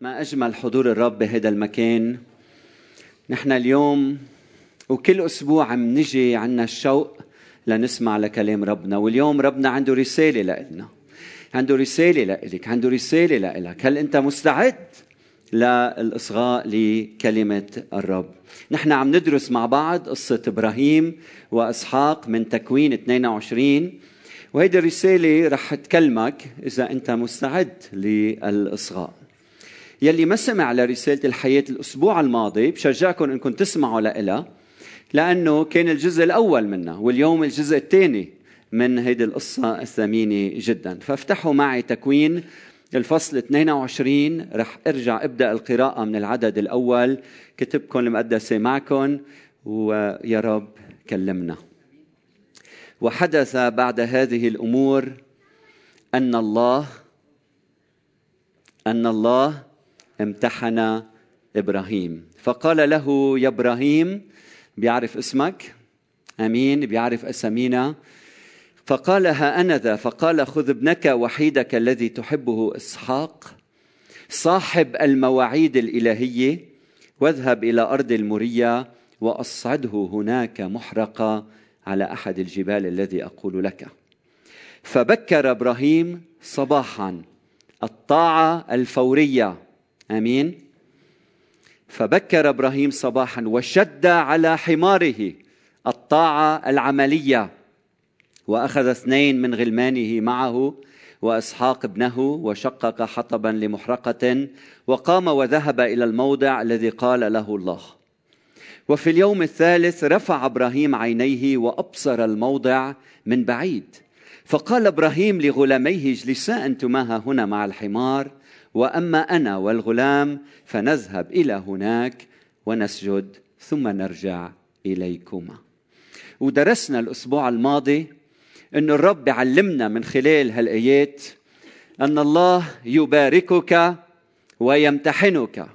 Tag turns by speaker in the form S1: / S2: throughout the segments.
S1: ما أجمل حضور الرب بهذا المكان. نحن اليوم وكل أسبوع عم نجي عنا الشوق لنسمع لكلام ربنا. واليوم ربنا عنده رسالة لنا عنده رسالة لإلك. عنده رسالة لإلك. هل أنت مستعد للإصغاء لكلمة الرب؟ نحن عم ندرس مع بعض قصة إبراهيم وإسحاق من تكوين 22 وهيدي الرسالة رح تكلمك إذا أنت مستعد للإصغاء. يلي ما سمع لرسالة الحياة الأسبوع الماضي بشجعكم أنكم تسمعوا لإلها لأنه كان الجزء الأول منها واليوم الجزء الثاني من هيدي القصة الثمينة جدا. فافتحوا معي تكوين الفصل 22 رح أرجع أبدأ القراءة من العدد الأول. كتبكم المقدسة معكم ويا رب كلمنا. وحدث بعد هذه الأمور أن الله أن الله امتحن إبراهيم. فقال له يا إبراهيم بيعرف اسمك؟ آمين بيعرف أسامينا. فقال ها أنا ذا فقال خذ ابنك وحيدك الذي تحبه إسحاق صاحب المواعيد الإلهية واذهب إلى أرض الموريه وأصعده هناك محرقه على أحد الجبال الذي أقول لك. فبكر إبراهيم صباحا الطاعة الفورية. آمين. فبكر إبراهيم صباحا وشد على حماره الطاعة العملية وأخذ اثنين من غلمانه معه وإسحاق ابنه وشقق حطبا لمحرقة وقام وذهب إلى الموضع الذي قال له الله. وفي اليوم الثالث رفع إبراهيم عينيه وأبصر الموضع من بعيد فقال إبراهيم لغلاميه اجلسا أنتما هنا مع الحمار وأما أنا والغلام فنذهب إلى هناك ونسجد ثم نرجع إليكما. ودرسنا الأسبوع الماضي أن الرب علمنا من خلال هالآيات أن الله يباركك ويمتحنك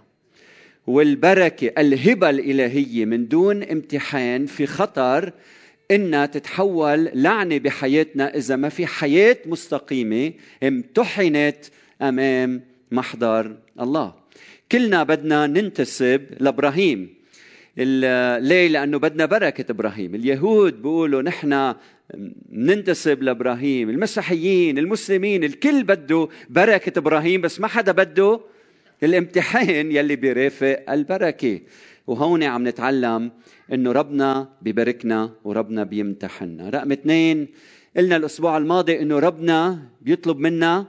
S1: والبركة الهبة الإلهية من دون امتحان في خطر إنها تتحول لعنة بحياتنا إذا ما في حياة مستقيمة امتحنت أمام محضر الله. كلنا بدنا ننتسب لإبراهيم. ليه؟ لأنه بدنا بركة إبراهيم. اليهود بيقولوا نحن ننتسب لإبراهيم. المسيحيين المسلمين الكل بده بركة إبراهيم بس ما حدا بده الامتحان يلي بيرافق البركة. وهون عم نتعلم إنه ربنا بباركنا وربنا بيمتحنا رقم اثنين قلنا الأسبوع الماضي إنه ربنا بيطلب منا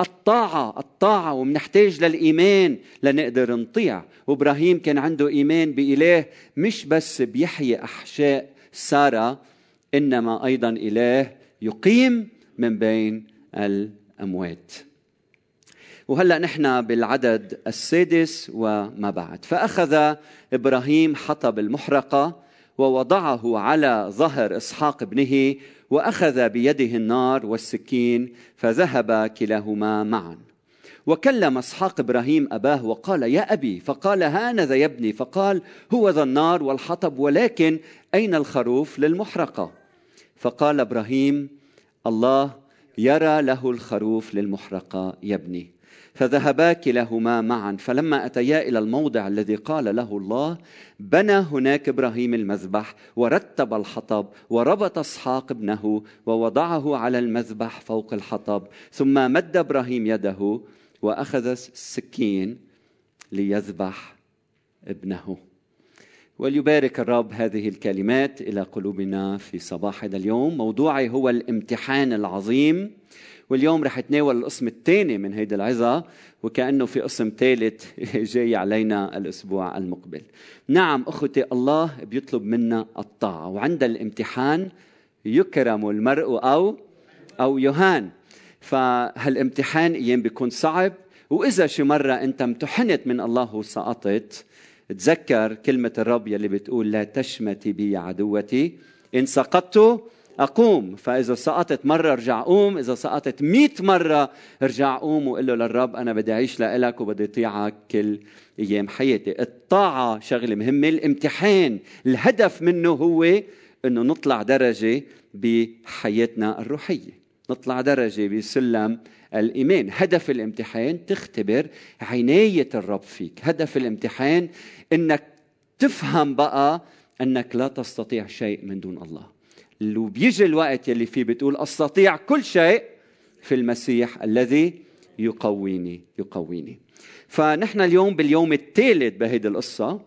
S1: الطاعة الطاعة ومنحتاج للإيمان لنقدر نطيع. وإبراهيم كان عنده إيمان بإله مش بس بيحيي أحشاء سارة إنما أيضا إله يقيم من بين الأموات. وهلأ نحن بالعدد السادس وما بعد. فأخذ إبراهيم حطب المحرقة ووضعه على ظهر إسحاق ابنه وأخذ بيده النار والسكين فذهب كلاهما معا. وكلم إسحاق إبراهيم أباه وقال يا أبي. فقال هانذا يا ابني. فقال هو ذا النار والحطب ولكن أين الخروف للمحرقة؟ فقال إبراهيم الله يرى له الخروف للمحرقة يا ابني. فذهبا كلاهما معا. فلما أتيا إلى الموضع الذي قال له الله بنى هناك إبراهيم المذبح ورتب الحطب وربط إسحاق ابنه ووضعه على المذبح فوق الحطب ثم مد إبراهيم يده وأخذ السكين ليذبح ابنه. وليبارك الرب هذه الكلمات إلى قلوبنا في صباح هذا اليوم. موضوعي هو الامتحان العظيم. واليوم رح اتناول القسم الثاني من هيدي العظة وكأنه في قسم ثالث جاي علينا الأسبوع المقبل. نعم أخوتي الله بيطلب منا الطاعة وعند الامتحان يكرم المرء أو أو يهان. فهالامتحان أيام بيكون صعب وإذا شي مرة أنت امتحنت من الله وسقطت تذكر كلمة الرب يلي بتقول لا تشمتي بي عدوتي إن سقطت أقوم فإذا سقطت مرة ارجع قوم إذا سقطت مئة مرة ارجع قوم وقل له للرب أنا بدي أعيش لإلك وبدي أطيعك كل أيام حياتي. الطاعة شغلة مهمة الامتحان الهدف منه هو أنه نطلع درجة بحياتنا الروحية نطلع درجة بسلم الإيمان. هدف الامتحان تختبر عناية الرب فيك. هدف الامتحان أنك تفهم بقى أنك لا تستطيع شيء من دون الله. وبيجي الوقت يلي فيه بتقول أستطيع كل شيء في المسيح الذي يقويني يقويني. فنحن اليوم باليوم الثالث بهيدي القصة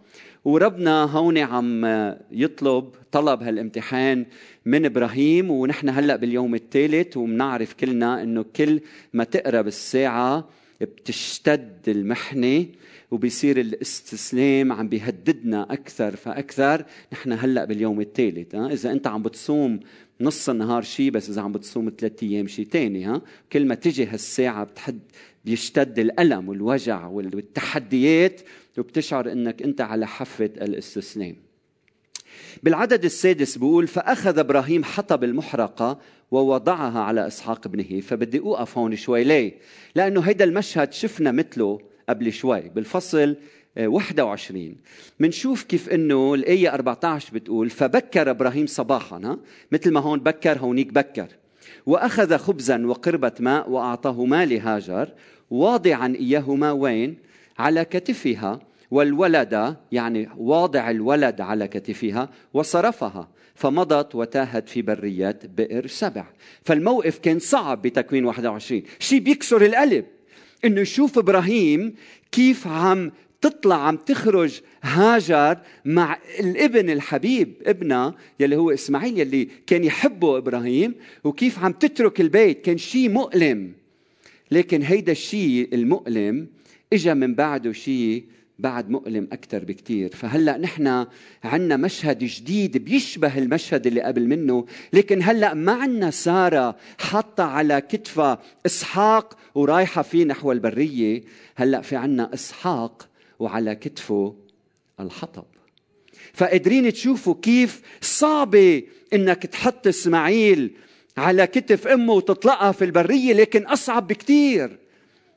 S1: وربنا هون عم يطلب طلب هالامتحان من إبراهيم ونحن هلأ باليوم الثالث وبنعرف كلنا إنه كل ما تقرب الساعة بتشتد المحنة وبيصير الاستسلام عم بيهددنا أكثر فأكثر. نحن هلأ باليوم الثالث إذا أنت عم بتصوم نص النهار شيء بس إذا عم بتصوم ثلاث أيام شيء ثاني ها؟ كل ما تجي هالساعة بتحد بيشتد الألم والوجع والتحديات وبتشعر إنك أنت على حافة الاستسلام. بالعدد السادس بيقول فأخذ إبراهيم حطب المحرقة ووضعها على إسحاق ابنه فبدي أوقف هون شوي. ليه؟ لأنه هيدا المشهد شفنا مثله قبل شوي. بالفصل 21 منشوف كيف إنه الآية 14 بتقول فبكر إبراهيم صباحا. ها؟ مثل ما هون بكر هونيك بكر. وأخذ خبزا وقربة ماء واعطاهما لهاجر واضعا إياهما وين؟ على كتفها. والولد يعني واضع الولد على كتفها وصرفها. فمضت وتاهت في بريات بئر سبع. فالموقف كان صعب بتكوين 21 شيء بيكسر القلب إنه يشوف إبراهيم كيف عم تطلع عم تخرج هاجر مع الابن الحبيب ابنها يلي هو إسماعيل يلي كان يحبه إبراهيم وكيف عم تترك البيت. كان شيء مؤلم. لكن هيدا الشيء المؤلم اجى من بعده شيء بعد مؤلم أكثر بكثير فهلأ نحن عنا مشهد جديد بيشبه المشهد اللي قبل منه لكن هلأ ما عنا سارة حاطة على كتفها إسحاق ورايحة فيه نحو البرية. هلأ في عنا إسحاق وعلى كتفه الحطب. فقادرين تشوفوا كيف صعبة إنك تحط إسماعيل على كتف أمه وتطلقها في البرية لكن أصعب بكثير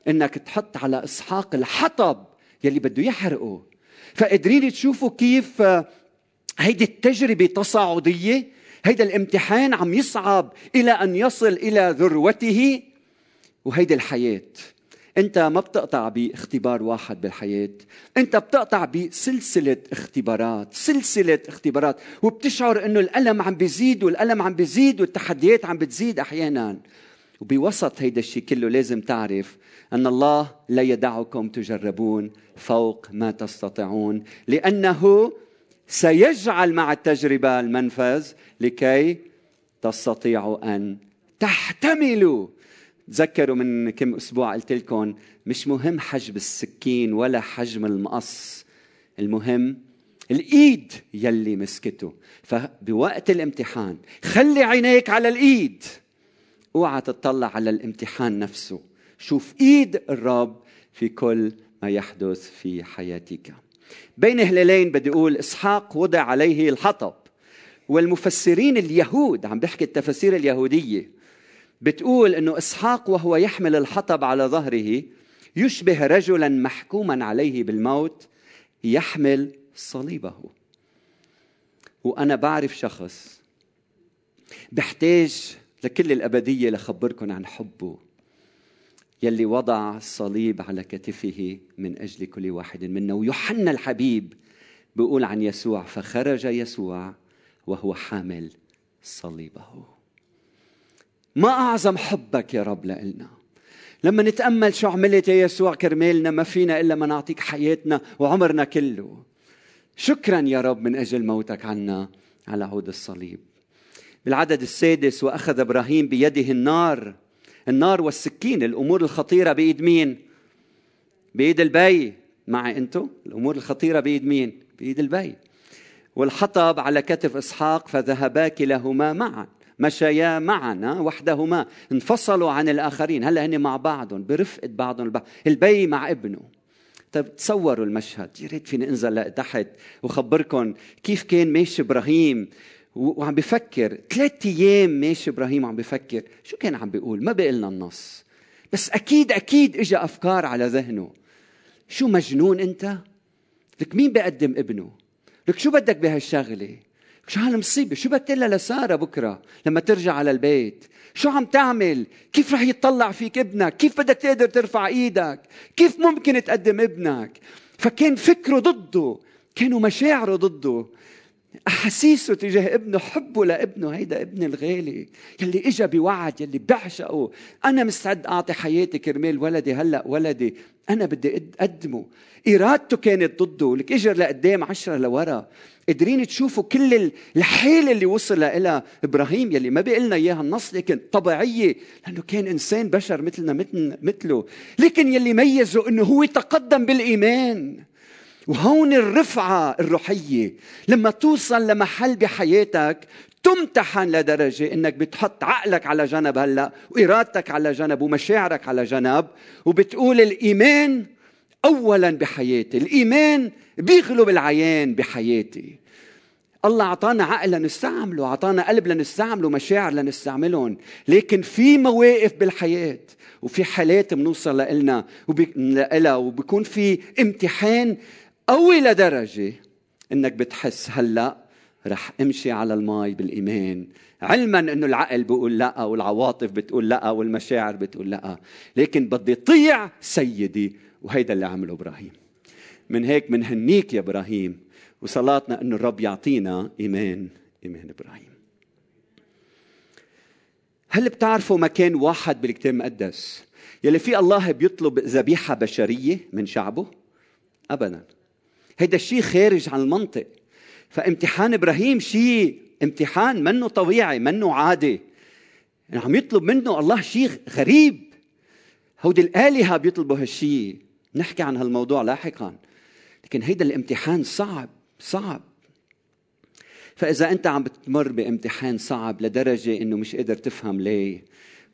S1: إنك تحط على إسحاق الحطب. يلي بده يحرقه. فقادرين تشوفوا كيف آه، هيدي التجربة تصاعدية. هيدا الامتحان عم يصعب إلى أن يصل إلى ذروته وهيدي الحياة. أنت ما بتقطع باختبار واحد بالحياة. أنت بتقطع بسلسلة اختبارات سلسلة اختبارات وبتشعر إنه الألم عم بيزيد والألم عم بيزيد والتحديات عم بتزيد أحيانا. وبوسط هيدا الشيء كله لازم تعرف أن الله لا يدعكم تجربون فوق ما تستطيعون لأنه سيجعل مع التجربة المنفذ لكي تستطيعوا أن تحتملوا. تذكروا من كم أسبوع قلت لكم مش مهم حجم السكين ولا حجم المقص المهم الإيد يلي مسكته. فبوقت الامتحان خلي عينيك على الإيد. أوعى تطلع على الامتحان نفسه. شوف إيد الرب في كل ما يحدث في حياتك. بين هلالين بدي أقول إسحاق وضع عليه الحطب. والمفسرين اليهود عم بحكي التفاسير اليهودية بتقول إنه إسحاق وهو يحمل الحطب على ظهره يشبه رجلا محكوما عليه بالموت يحمل صليبه. وأنا بعرف شخص بحتاج لكل الأبدية لخبركم عن حبه يلي وضع الصليب على كتفه من أجل كل واحد منا ويوحنا الحبيب بيقول عن يسوع فخرج يسوع وهو حامل صليبه. ما أعظم حبك يا رب لنا لما نتأمل شو عملت يا يسوع كرمالنا ما فينا إلا ما نعطيك حياتنا وعمرنا كله. شكرا يا رب من أجل موتك عنا على عود الصليب. بالعدد السادس وأخذ إبراهيم بيده النار. النار والسكين الأمور الخطيرة بإيد مين؟ بإيد البي. معي انتو الأمور الخطيرة بإيد مين؟ بإيد البي. والحطب على كتف إسحاق فذهبا كلاهما معا. مشيا معا وحدهما. انفصلوا عن الآخرين. هلا هن مع بعضهم برفقة بعضهم البعض البي مع ابنه. طيب تصوروا المشهد. يا ريت فيني أنزل لتحت وخبركم كيف كان ماشي إبراهيم. وعم بفكر ثلاث أيام ماشي إبراهيم وعم بفكر شو كان عم بيقول؟ ما بيقلنا النص. بس أكيد أكيد اجى أفكار على ذهنه. شو مجنون أنت؟ لك مين بيقدم ابنه؟ لك شو بدك بهالشغلة؟ شو هالمصيبة؟ شو بتقلها لسارة بكرة لما ترجع على البيت؟ شو عم تعمل؟ كيف رح يطلع فيك ابنك؟ كيف بدك تقدر ترفع إيدك؟ كيف ممكن تقدم ابنك؟ فكان فكره ضده كانوا مشاعره ضده. أحاسيسه تجاه ابنه حبه لابنه هيدا ابني الغالي يلي اجى بوعد يلي بعشقه. أنا مستعد أعطي حياتي كرمال ولدي هلأ ولدي. أنا بدي اقدمه إرادته كانت ضده. لك إجر لقدام عشرة لورا. قادرين تشوفوا كل الحيل اللي وصل لها إبراهيم يلي ما بيقلنا إياها النص لكن طبيعية. لأنه كان إنسان بشر مثلنا مثل مثله. لكن يلي ميزه إنه هو تقدم بالإيمان. وهون الرفعة الروحية. لما توصل لمحل بحياتك تمتحن لدرجة إنك بتحط عقلك على جنب هلأ وإرادتك على جنب ومشاعرك على جنب وبتقول الإيمان اولا بحياتي الإيمان بيغلب العيان بحياتي. الله أعطانا عقل لنستعمله أعطانا قلب لنستعمله مشاعر لنستعملهم. لكن في مواقف بالحياة وفي حالات بنوصل لنا لها وبكون في امتحان قوي لدرجه إنك بتحس هلأ رح أمشي على الماء بالإيمان. علما إنه العقل بيقول لأ والعواطف بتقول لأ والمشاعر بتقول لأ. لكن بدي طيع سيدي وهيدا اللي عمله إبراهيم. من هيك منهنيك يا إبراهيم وصلاتنا إنه الرب يعطينا إيمان إيمان إبراهيم. هل بتعرفوا مكان واحد بالكتاب المقدس يلي في الله بيطلب ذبيحة بشرية من شعبه؟ ابدا. هيدا الشيء خارج عن المنطق. فامتحان إبراهيم شيء امتحان منه طبيعي منه عادي. يعني عم يطلب منه الله شيء غريب. هودي الآلهة بيطلبوا هالشيء نحكي عن هالموضوع لاحقا. لكن هيدا الامتحان صعب صعب. فإذا أنت عم بتمر بامتحان صعب لدرجة إنه مش قادر تفهم ليه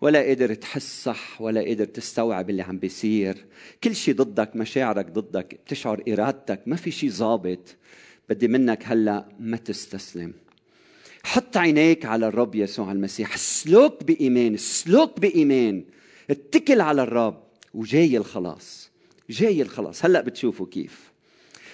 S1: ولا قادر تحس صح ولا قادر تستوعب اللي عم بيصير. كل شيء ضدك مشاعرك ضدك بتشعر إرادتك ما في شيء ظابط. بدي منك هلأ ما تستسلم. حط عينيك على الرب يسوع المسيح. سلوك بإيمان سلوك بإيمان. اتكل على الرب وجاي الخلاص جاي الخلاص. هلأ بتشوفوا كيف.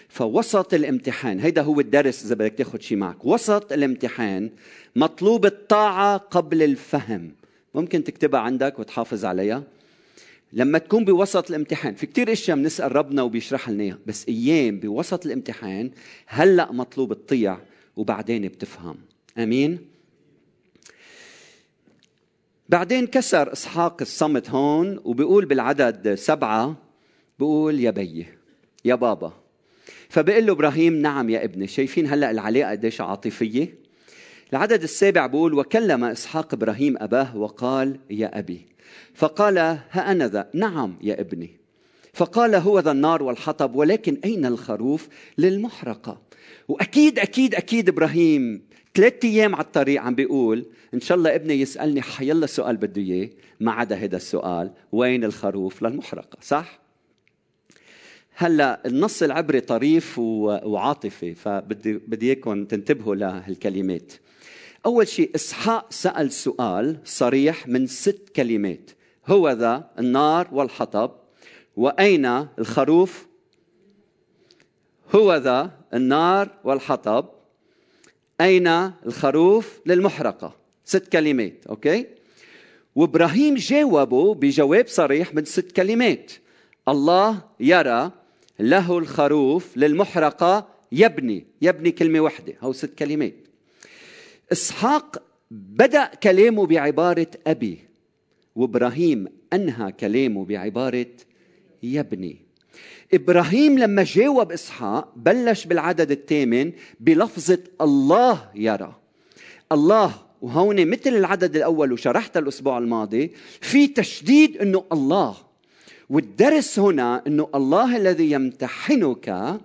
S1: فوسط الامتحان هيدا هو الدرس إذا بدك تاخذ شيء معك. وسط الامتحان مطلوب الطاعة قبل الفهم. ممكن تكتبها عندك وتحافظ عليها. لما تكون بوسط الامتحان في كتير إشياء بنسأل ربنا وبيشرح لنا إياها بس أيام بوسط الامتحان هلأ مطلوب تطيع وبعدين بتفهم. آمين؟ بعدين كسر إسحاق الصمت هون وبيقول بالعدد سبعة بيقول يا بي يا بابا. فبيقول له إبراهيم نعم يا ابني شايفين هلأ العلاقة قديش عاطفية؟ العدد السابع بيقول وكلم إسحاق إبراهيم أباه وقال يا أبي. فقال ها أنا ذا نعم يا ابني. فقال هو ذا النار والحطب ولكن أين الخروف للمحرقة؟ وأكيد أكيد أكيد إبراهيم ثلاث أيام على الطريق عم بيقول إن شاء الله ابني يسألني حيلا سؤال بده إياه ما عدا هذا السؤال وين الخروف للمحرقة؟ صح؟ هلأ النص العبري طريف وعاطفي فبدي بدي إياكم تنتبهوا لهالكلمات. أول شيء إسحاق سأل سؤال صريح من ست كلمات. هو ذا النار والحطب. وأين الخروف؟ هو ذا النار والحطب. أين الخروف؟ للمحرقة. ست كلمات okay؟ وإبراهيم جاوبه بجواب صريح من ست كلمات. الله يرى له الخروف للمحرقة يبني. يبني كلمة واحدة أو ست كلمات. إسحاق بدأ كلامه بعبارة أبي وإبراهيم أنهى كلامه بعبارة يبني إبراهيم لما جاوب إسحاق بلش بالعدد الثامن بلفظة الله يرى. الله وهون مثل العدد الأول وشرحت الأسبوع الماضي في تشديد إنه الله. والدرس هنا إنه الله الذي يمتحنك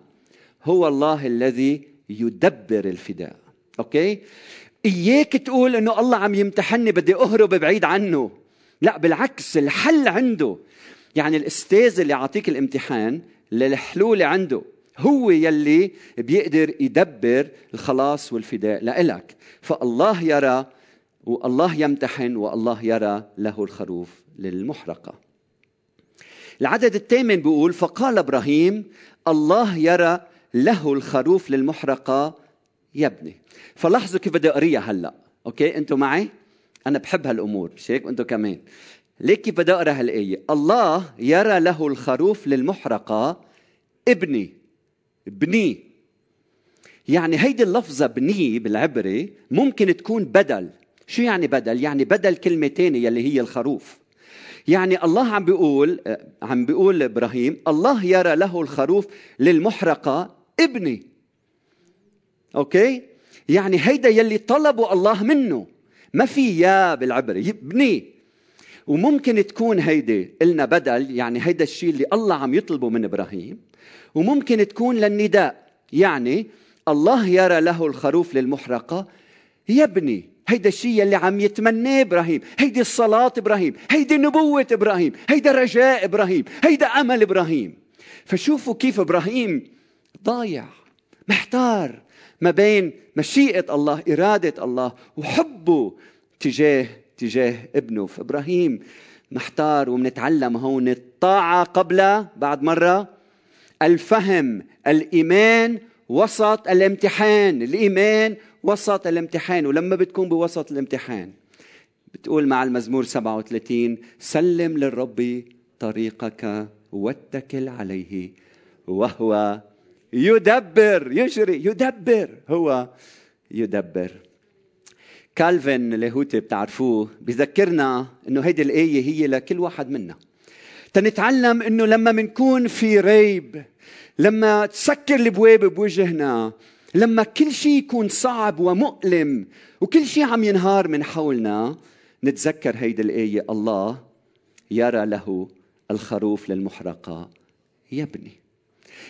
S1: هو الله الذي يدبر الفداء. أوكي؟ إياك تقول إنه الله عم يمتحني بدي أهرب بعيد عنه. لا بالعكس الحل عنده. يعني الأستاذ اللي يعطيك الامتحان للحلول عنده هو يلي بيقدر يدبر الخلاص والفداء لإلك. فالله يرى والله يمتحن والله يرى له الخروف للمحرقة. العدد الثامن بيقول فقال إبراهيم الله يرى له الخروف للمحرقة يبني فلاحظوا كيف بدي أقريها هلأ. أوكي؟ أنتم معي؟ أنا بحب هالأمور مش هيك؟ وأنتم كمان. ليك كيف بدي أقرأ هالآية؟ الله يرى له الخروف للمحرقة ابني. بني يعني هيدي اللفظة بني بالعبري ممكن تكون بدل. شو يعني بدل؟ يعني بدل كلمة تانية اللي هي الخروف. يعني الله عم بيقول عم بيقول إبراهيم الله يرى له الخروف للمحرقة ابني. أوكي؟ يعني هيدا يلي طلبوا الله منه. ما في يا بالعبري ابني وممكن تكون هيدي قلنا بدل يعني هيدا الشيء اللي الله عم يطلبه من إبراهيم. وممكن تكون للنداء. يعني الله يرى له الخروف للمحرقة. يبني هيدا الشيء اللي عم يتمناه إبراهيم. هيدي الصلاة إبراهيم. هيدي نبوة إبراهيم. هيدا رجاء إبراهيم. هيدا أمل إبراهيم. فشوفوا كيف إبراهيم ضايع محتار. ما بين مشيئة الله إرادة الله وحبه تجاه تجاه ابنه. فإبراهيم محتار وبنتعلم هون الطاعة قبل بعد مرة. الفهم الإيمان وسط الامتحان. الإيمان وسط الامتحان. ولما بتكون بوسط الامتحان بتقول مع المزمور 37 سلم للرب طريقك واتكل عليه وهو يدبر يجري يدبر هو يدبر. كالفن اللاهوتي بتعرفوه بذكرنا إنه هيدي الآية هي لكل واحد منا. تنتعلم إنه لما منكون في ريب لما تسكر الابواب بوجهنا لما كل شيء يكون صعب ومؤلم وكل شيء عم ينهار من حولنا نتذكر هيدي الآية الله يرى له الخروف للمحرقة. يبني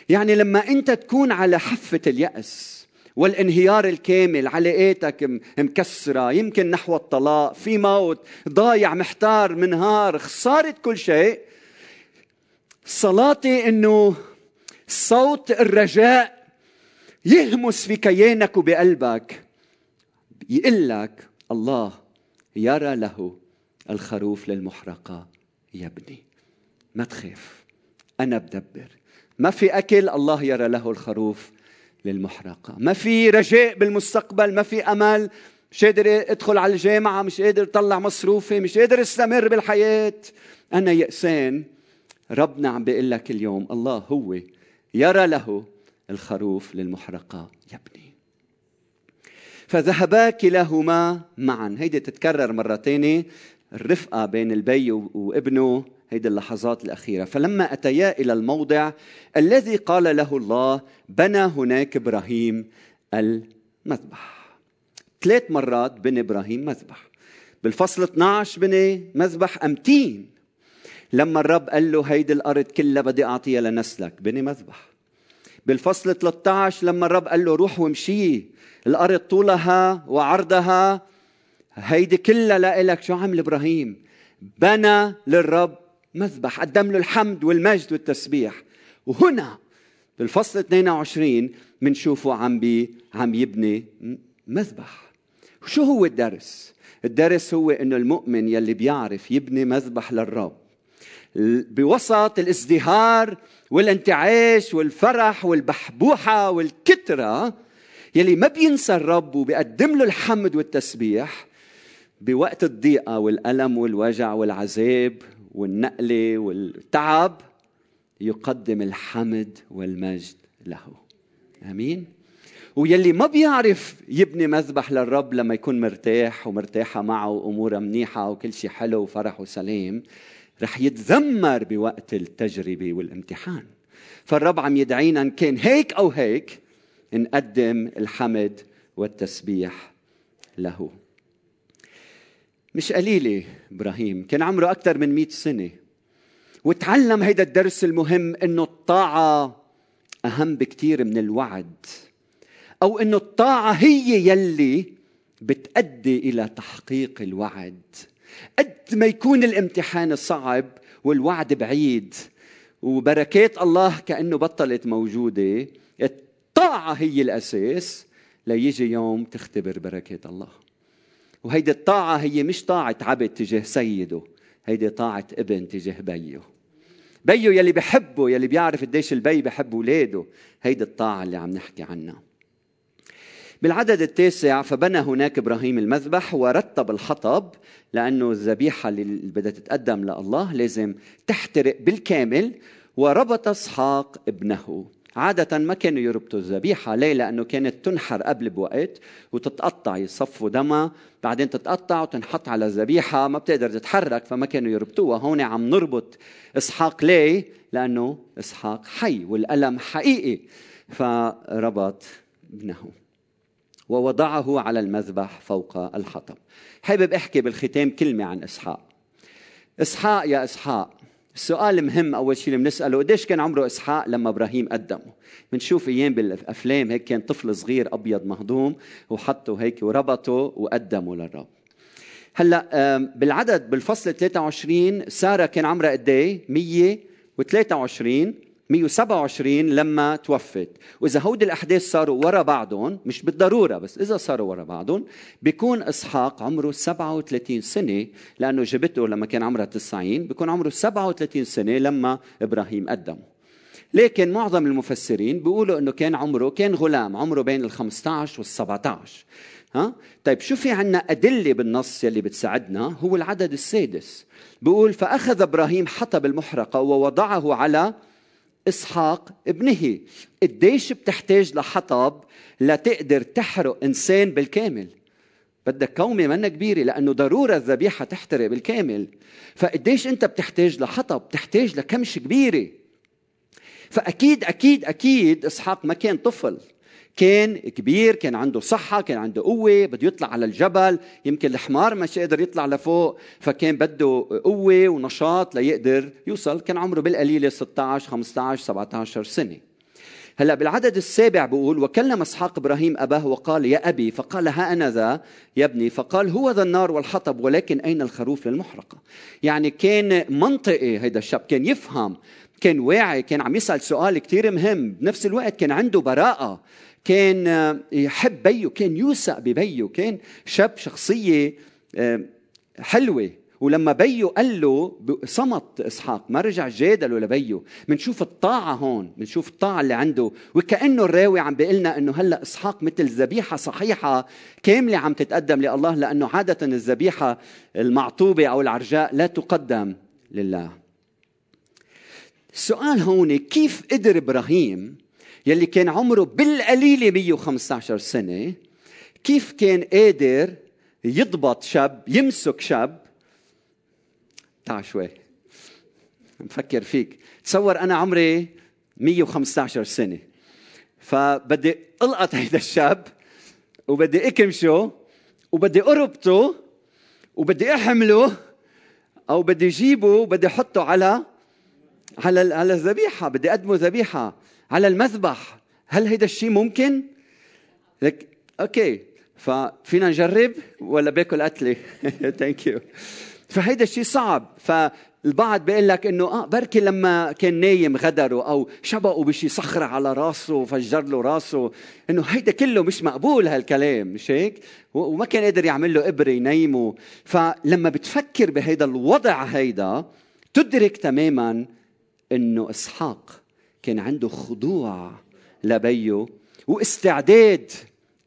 S1: يعني لما أنت تكون على حفة اليأس والانهيار الكامل علاقاتك مكسرة يمكن نحو الطلاق في موت ضايع محتار منهار خسارة كل شيء صلاتي إنه صوت الرجاء يهمس في كيانك وبقلبك يقول لك الله يرى له الخروف للمحرقة. يبني ما تخاف أنا بدبر. ما في أكل الله يرى له الخروف للمحرقة ما في رجاء بالمستقبل ما في أمل. مش قادر ادخل على الجامعة مش قادر اطلع مصروفي مش قادر استمر بالحياة. أنا يأسان ربنا عم بيقول لك اليوم الله هو يرى له الخروف للمحرقة يبني فذهبا كلاهما معا. هيدي تتكرر مرة تانية. الرفقة بين البي وابنه هيدي اللحظات الأخيرة. فلما أتيا إلى الموضع الذي قال له الله بنى هناك إبراهيم المذبح. ثلاث مرات بني إبراهيم مذبح. بالفصل 12 بني مذبح أمتين. لما الرب قال له هيدي الأرض كلها بدي أعطيها لنسلك بني مذبح. بالفصل 13 لما الرب قال له روح وامشي. الأرض طولها وعرضها هيدي كلها لإلك. شو عمل إبراهيم؟ بنى للرب مذبح قدم له الحمد والمجد والتسبيح. وهنا بالفصل 22 بنشوفه عم بي عم يبني مذبح. شو هو الدرس؟ الدرس هو إنه المؤمن يلي بيعرف يبني مذبح للرب. بوسط الازدهار والانتعاش والفرح والبحبوحة والكترة يلي ما بينسى الرب وبيقدم له الحمد والتسبيح بوقت الضيقة والألم والوجع والعذاب والنقلة والتعب يقدم الحمد والمجد له. آمين. ويلي ما بيعرف يبني مذبح للرب لما يكون مرتاح ومرتاحة معه وأموره منيحة وكل شيء حلو وفرح وسلام رح يتذمر بوقت التجربة والامتحان. فالرب عم يدعينا إن كان هيك أو هيك نقدم الحمد والتسبيح له. مش قليلة إبراهيم. كان عمره أكثر من مئة سنة. وتعلم هيدا الدرس المهم إنه الطاعة أهم بكثير من الوعد أو إنه الطاعة هي يلي بتأدي إلى تحقيق الوعد. قد ما يكون الامتحان صعب والوعد بعيد وبركات الله كأنه بطلت موجودة الطاعة هي الأساس ليجي يوم تختبر بركات الله. وهيدي الطاعة هي مش طاعة عبد تجاه سيده هيدي طاعة ابن تجاه بيه بيه يلي بحبه يلي بيعرف قديش البي بحب اولاده هيدي الطاعة اللي عم نحكي عنها. بالعدد التاسع فبنى هناك إبراهيم المذبح ورتب الحطب لأنه الذبيحة اللي بدها تتقدم لله لازم تحترق بالكامل وربط إسحاق ابنه. عادة ما كانوا يربطوا الذبيحة ليه؟ لأنه كانت تنحر قبل بوقت وتتقطع يصفوا دمها بعدين تتقطع وتنحط على الذبيحة ما بتقدر تتحرك فما كانوا يربطوها هون عم نربط إسحاق ليه؟ لأنه إسحاق حي والألم حقيقي فربط ابنه ووضعه على المذبح فوق الحطب حابب أحكي بالختام كلمة عن إسحاق إسحاق يا إسحاق السؤال مهم أول شيء اللي بنسأله قديش كان عمره إسحاق لما إبراهيم قدمه؟ بنشوف أيام بالأفلام هيك كان طفل صغير أبيض مهضوم وحطه هيك وربطه وقدمه للرب. هلأ بالعدد بالفصل 23 سارة كان عمرها قد إيه؟ 123 127 لما توفت. وإذا هودي الأحداث صاروا ورا بعضهم مش بالضرورة بس إذا صاروا ورا بعضهم بيكون إسحاق عمره 37 سنة لأنه جبته لما كان عمرها 90 بيكون عمره 37 سنة لما إبراهيم قدمه لكن معظم المفسرين بيقولوا إنه كان عمره كان غلام عمره بين ال 15 وال 17 ها؟ طيب شو في عنا أدلة بالنص يلي بتساعدنا؟ هو العدد السادس. بيقول فأخذ إبراهيم حطب المحرقة ووضعه على إسحاق ابنه. قديش بتحتاج لحطب لتقدر تحرق إنسان بالكامل؟ بدك كومة منا كبيرة لأنه ضرورة الذبيحة تحترق بالكامل. فقديش أنت بتحتاج لحطب؟ بتحتاج لكمش كبيرة. فأكيد أكيد أكيد إسحاق ما كان طفل. كان كبير كان عنده صحة كان عنده قوة بده يطلع على الجبل. يمكن الحمار مش قادر يطلع لفوق فكان بده قوة ونشاط ليقدر يوصل كان عمره بالقليلة 16 15 17 سنة. هلأ بالعدد السابع بقول وكلم اسحاق إبراهيم أباه وقال يا أبي فقال ها أنا ذا يا ابني فقال هو ذا النار والحطب ولكن أين الخروف للمحرقة؟ يعني كان منطقي هيدا الشاب كان يفهم كان واعي كان عم يسأل سؤال كثير مهم. بنفس الوقت كان عنده براءة. كان آه، يحب بيه كان يوثق ببيه كان شاب شخصية آه، حلوة. ولما بيه قال له صمت إسحاق ما رجع جادله لبيه بنشوف الطاعة هون بنشوف الطاعة اللي عنده. وكأنه الراوي عم بيقول لنا إنه هلأ إسحاق مثل ذبيحة صحيحة كاملة عم تتقدم لله لأنه عادة الذبيحة المعطوبة أو العرجاء لا تقدم لله. السؤال هون كيف قدر إبراهيم يلي كان عمره بالقليله 115 سنة كيف كان قادر يضبط شاب يمسك شاب؟ تعال شوي مفكر فيك. تصور أنا عمري 115 سنة. فبدي ألقط هيدا الشاب وبدي أكمشه وبدي أربطه وبدي أحمله أو بدي أجيبه وبدي أحطه على على على الذبيحة بدي أقدمه ذبيحة. على المذبح. هل هيدا الشيء ممكن؟ لك okay. ففينا نجرب ولا باكل قتلة؟ thank you فهيدا الشيء صعب. فالبعض بيقول لك إنه آه بركي لما كان نايم غدره أو شبقوا بشي صخرة على راسه وفجر له راسه إنه هيدا كله مش مقبول هالكلام مش هيك؟ وما كان قادر يعمل له إبرة ينيمه. فلما بتفكر بهيدا الوضع هيدا تدرك تماما إنه إسحاق كان عنده خضوع لبيه واستعداد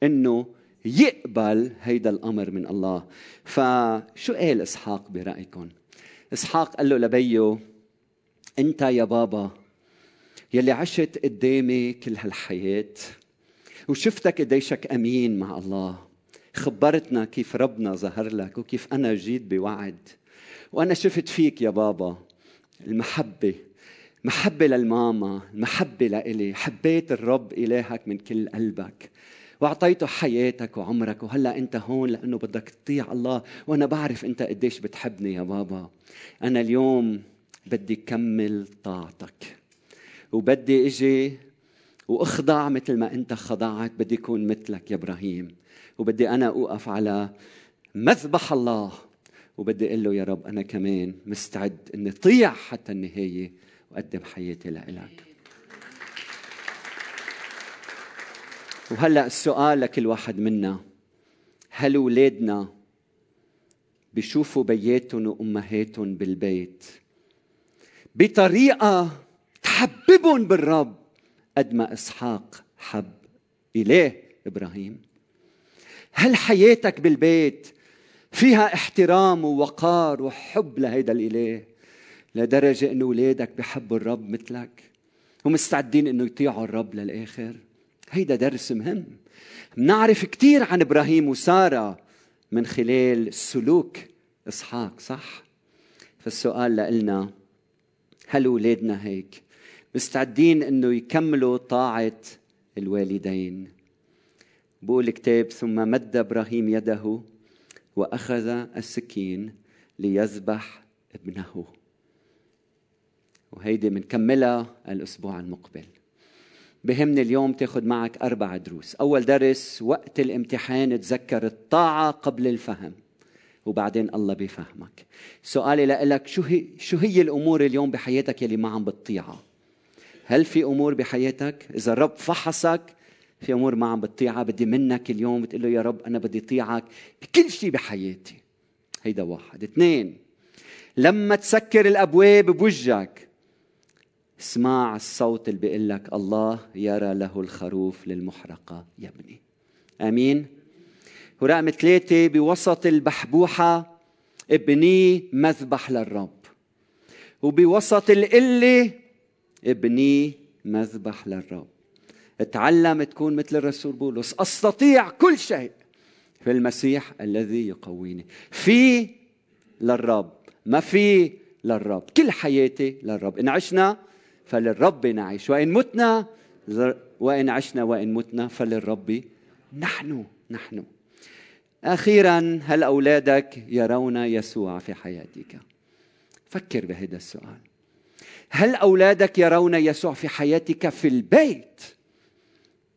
S1: إنه يقبل هيدا الأمر من الله. فشو قال إسحاق برأيكم؟ إسحاق قال له لبيه أنت يا بابا يلي عشت قدامي كل هالحياة وشفتك قديشك أمين مع الله خبرتنا كيف ربنا ظهر لك وكيف أنا جيت بوعد وأنا شفت فيك يا بابا المحبة محبة للماما محبة لإلي حبيت الرب إلهك من كل قلبك وأعطيته حياتك وعمرك وهلأ أنت هون لأنه بدك تطيع الله وأنا بعرف أنت قديش بتحبني يا بابا. أنا اليوم بدي كمل طاعتك وبدي إجي وأخضع مثل ما أنت خضعت بدي أكون مثلك يا إبراهيم وبدي أنا أوقف على مذبح الله وبدي أقول له يا رب أنا كمان مستعد إني طيع حتى النهاية. وقدم حياتي لإلك وهلأ السؤال لكل واحد منا هل اولادنا بيشوفوا بياتهم وأمهاتهم بالبيت بطريقة تحببهم بالرب قد ما إسحاق حب اله إبراهيم؟ هل حياتك بالبيت فيها احترام ووقار وحب لهيدا الإله؟ لدرجة أنه أولادك بحبوا الرب مثلك ومستعدين أنه يطيعوا الرب للآخر. هيدا درس مهم. نعرف كثير عن إبراهيم وسارة من خلال سلوك إسحاق صح؟ فالسؤال لنا هل أولادنا هيك؟ مستعدين أنه يكملوا طاعة الوالدين. بقول الكتاب ثم مد إبراهيم يده وأخذ السكين ليذبح ابنه. وهيدي بنكملها الأسبوع المقبل. بهمني اليوم تاخذ معك أربع دروس. أول درس وقت الامتحان تذكر الطاعة قبل الفهم وبعدين الله بيفهمك. سؤالي لك شو هي شو هي الأمور اليوم بحياتك يلي ما عم بتطيعها؟ هل في أمور بحياتك؟ إذا الرب فحصك في أمور ما عم بتطيعها بدي منك اليوم بتقول له يا رب أنا بدي اطيعك بكل شيء بحياتي. هيدا واحد. اثنين لما تسكر الأبواب بوجهك اسمع الصوت اللي بيقول لك الله يرى له الخروف للمحرقة. يبني آمين. ورقم ثلاثة بوسط البحبوحة ابني مذبح للرب. وبوسط القلة ابني مذبح للرب. اتعلم تكون مثل الرسول بولس. أستطيع كل شيء في المسيح الذي يقويني. في للرب ما في للرب. كل حياتي للرب. إن عشنا فللرب نعيش. وإن متنا وإن عشنا وإن متنا فللرب نحن نحن. أخيرا هل أولادك يرون يسوع في حياتك؟ فكر بهذا السؤال. هل أولادك يرون يسوع في حياتك في البيت؟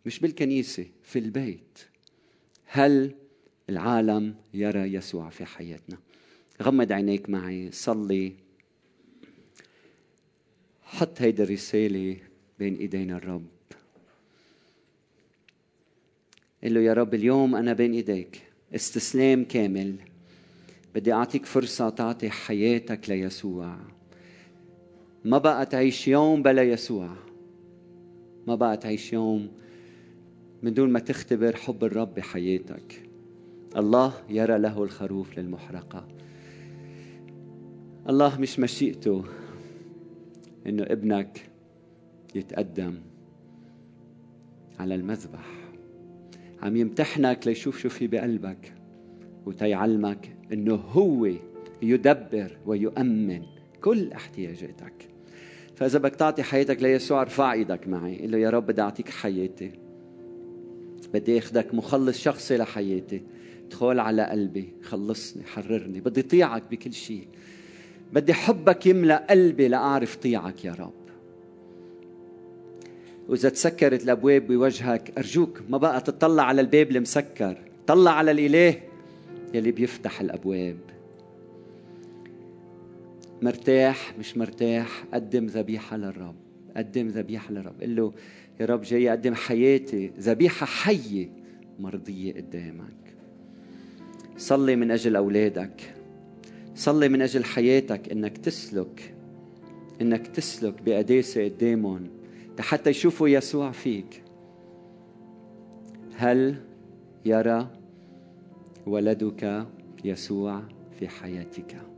S1: مش بالكنيسة في البيت. هل العالم يرى يسوع في حياتنا؟ غمض عينيك معي صلي. حط هيدي الرسالة بين إيدين الرب. قل له يا رب اليوم أنا بين إيديك. استسلام كامل. بدي أعطيك فرصة تعطي حياتك ليسوع. ما بقى تعيش يوم بلا يسوع. ما بقى تعيش يوم من دون ما تختبر حب الرب بحياتك. الله يرى له الخروف للمحرقة. الله مش مشيئته. إنه ابنك يتقدم على المذبح. عم يمتحنك ليشوف شو في بقلبك وتيعلمك إنه هو يدبر ويؤمن كل احتياجاتك. فإذا بدك تعطي حياتك ليسوع ارفع إيدك معي. قل له يا رب بدي أعطيك حياتي. بدي اخذك مخلص شخصي لحياتي. ادخل على قلبي خلصني حررني. بدي طيعك بكل شيء. بدي حبك يملا قلبي لأعرف طيعك يا رب. وإذا تسكرت الأبواب بوجهك أرجوك ما بقى تطلع على الباب المسكر طلع على الإله يلي بيفتح الأبواب. مرتاح مش مرتاح قدم ذبيحة للرب قدم ذبيحة للرب. قل له يا رب جاي أقدم حياتي ذبيحة حية مرضية قدامك. صلي من أجل أولادك. صلي من أجل حياتك إنك تسلك إنك تسلك بقداسه قدامهم حتى يشوفوا يسوع فيك. هل يرى ولدك يسوع في حياتك؟